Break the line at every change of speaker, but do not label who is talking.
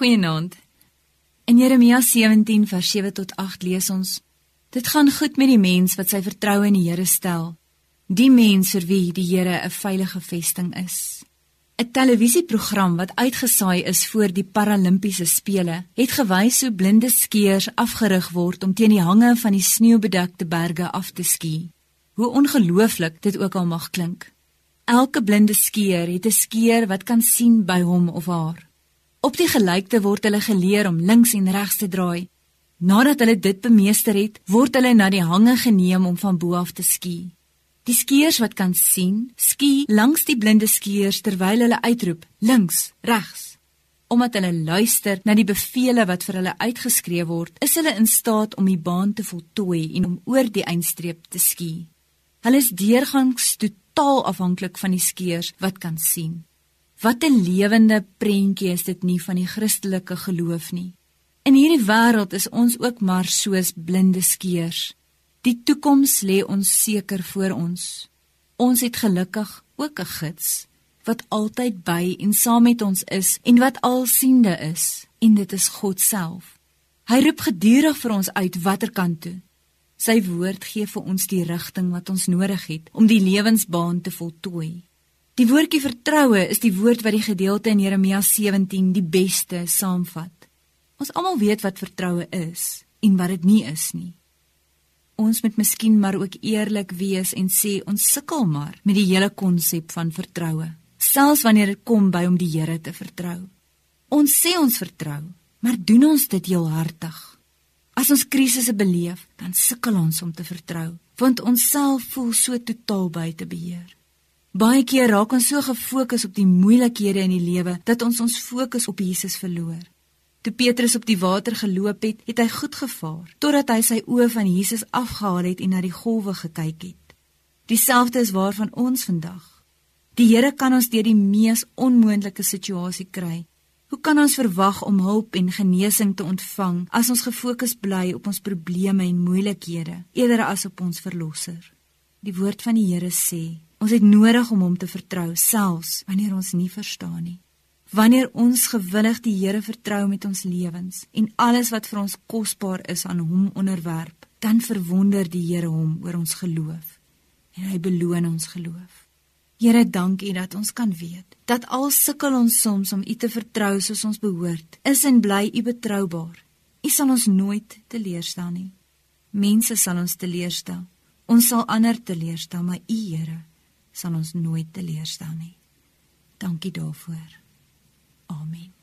Goeienaand. In Jeremia 17 vers 7 tot 8 lees ons: Dit gaan goed met die mens wat sy vertroue in die Here stel. Die mens vir wie die Here 'n veilige vesting is. 'n Televisieprogram wat uitgesaai is voor die Paralimpiese spele, het gewys hoe blinde skieërs afgerig word om teen die hange van die sneeubedekte berge af te ski. Hoe ongelooflik dit ook al mag klink. Elke blinde skieër het 'n skieër wat kan sien by hom of haar. Op die gelykte word hulle geleer om links en regs te draai. Nadat hulle dit bemeester het, word hulle na die hange geneem om van bo af te ski. Die skiers wat kan sien, ski langs die blinde skiers terwyl hulle uitroep: "Links, regs." Omdat hulle luister na die bevele wat vir hulle uitgeskree word, is hulle in staat om die baan te voltooi en om oor die eindstreep te ski. Hulle is deurgangs totaal afhanklik van die skiers wat kan sien. Wat 'n lewende prentjie is dit nie van die Christelike geloof nie. In hierdie wêreld is ons ook maar soos blinde skeers. Die toekoms lê ons seker voor ons. Ons het gelukkig ook 'n gids wat altyd by en saam met ons is en wat alsiende is, en dit is God self. Hy roep gedurig vir ons uit watter kant toe. Sy woord gee vir ons die rigting wat ons nodig het om die lewensbaan te voltooi. Die woordjie vertroue is die woord wat die gedeelte in Jeremia 17 die beste saamvat. Ons almal weet wat vertroue is en wat dit nie is nie. Ons moet miskien maar ook eerlik wees en sê ons sukkel maar met die hele konsep van vertroue, selfs wanneer dit kom by om die Here te vertrou. Ons sê ons vertrou, maar doen ons dit heel hartig? As ons krisisse beleef, dan sukkel ons om te vertrou, want ons self voel so totaal buite beheer. Baie keer raak ons so gefokus op die moeilikhede in die lewe dat ons ons fokus op Jesus verloor. Toe Petrus op die water geloop het, het hy goed gevaar totdat hy sy oë van Jesus afgehaal het en na die golwe gekyk het. Dieselfde is waar van ons vandag. Die Here kan ons deur die mees onmoontlike situasie kry. Hoe kan ons verwag om hulp en genesing te ontvang as ons gefokus bly op ons probleme en moeilikhede eerder as op ons verlosser? Die woord van die Here sê: Ons het nodig om hom te vertrou selfs wanneer ons nie verstaan nie. Wanneer ons gewillig die Here vertrou met ons lewens en alles wat vir ons kosbaar is aan hom onderwerp, dan verwonder die Here hom oor ons geloof en hy beloon ons geloof. Here, dankie dat ons kan weet dat al sukkel ons soms om U te vertrou soos ons behoort, is en bly U betroubaar. U sal ons nooit teleurstel nie. Mense sal ons teleurstel. Ons sal ander teleurstel, maar U, Here, sal ons nooit teleurstel nie. Dankie daarvoor. Amen.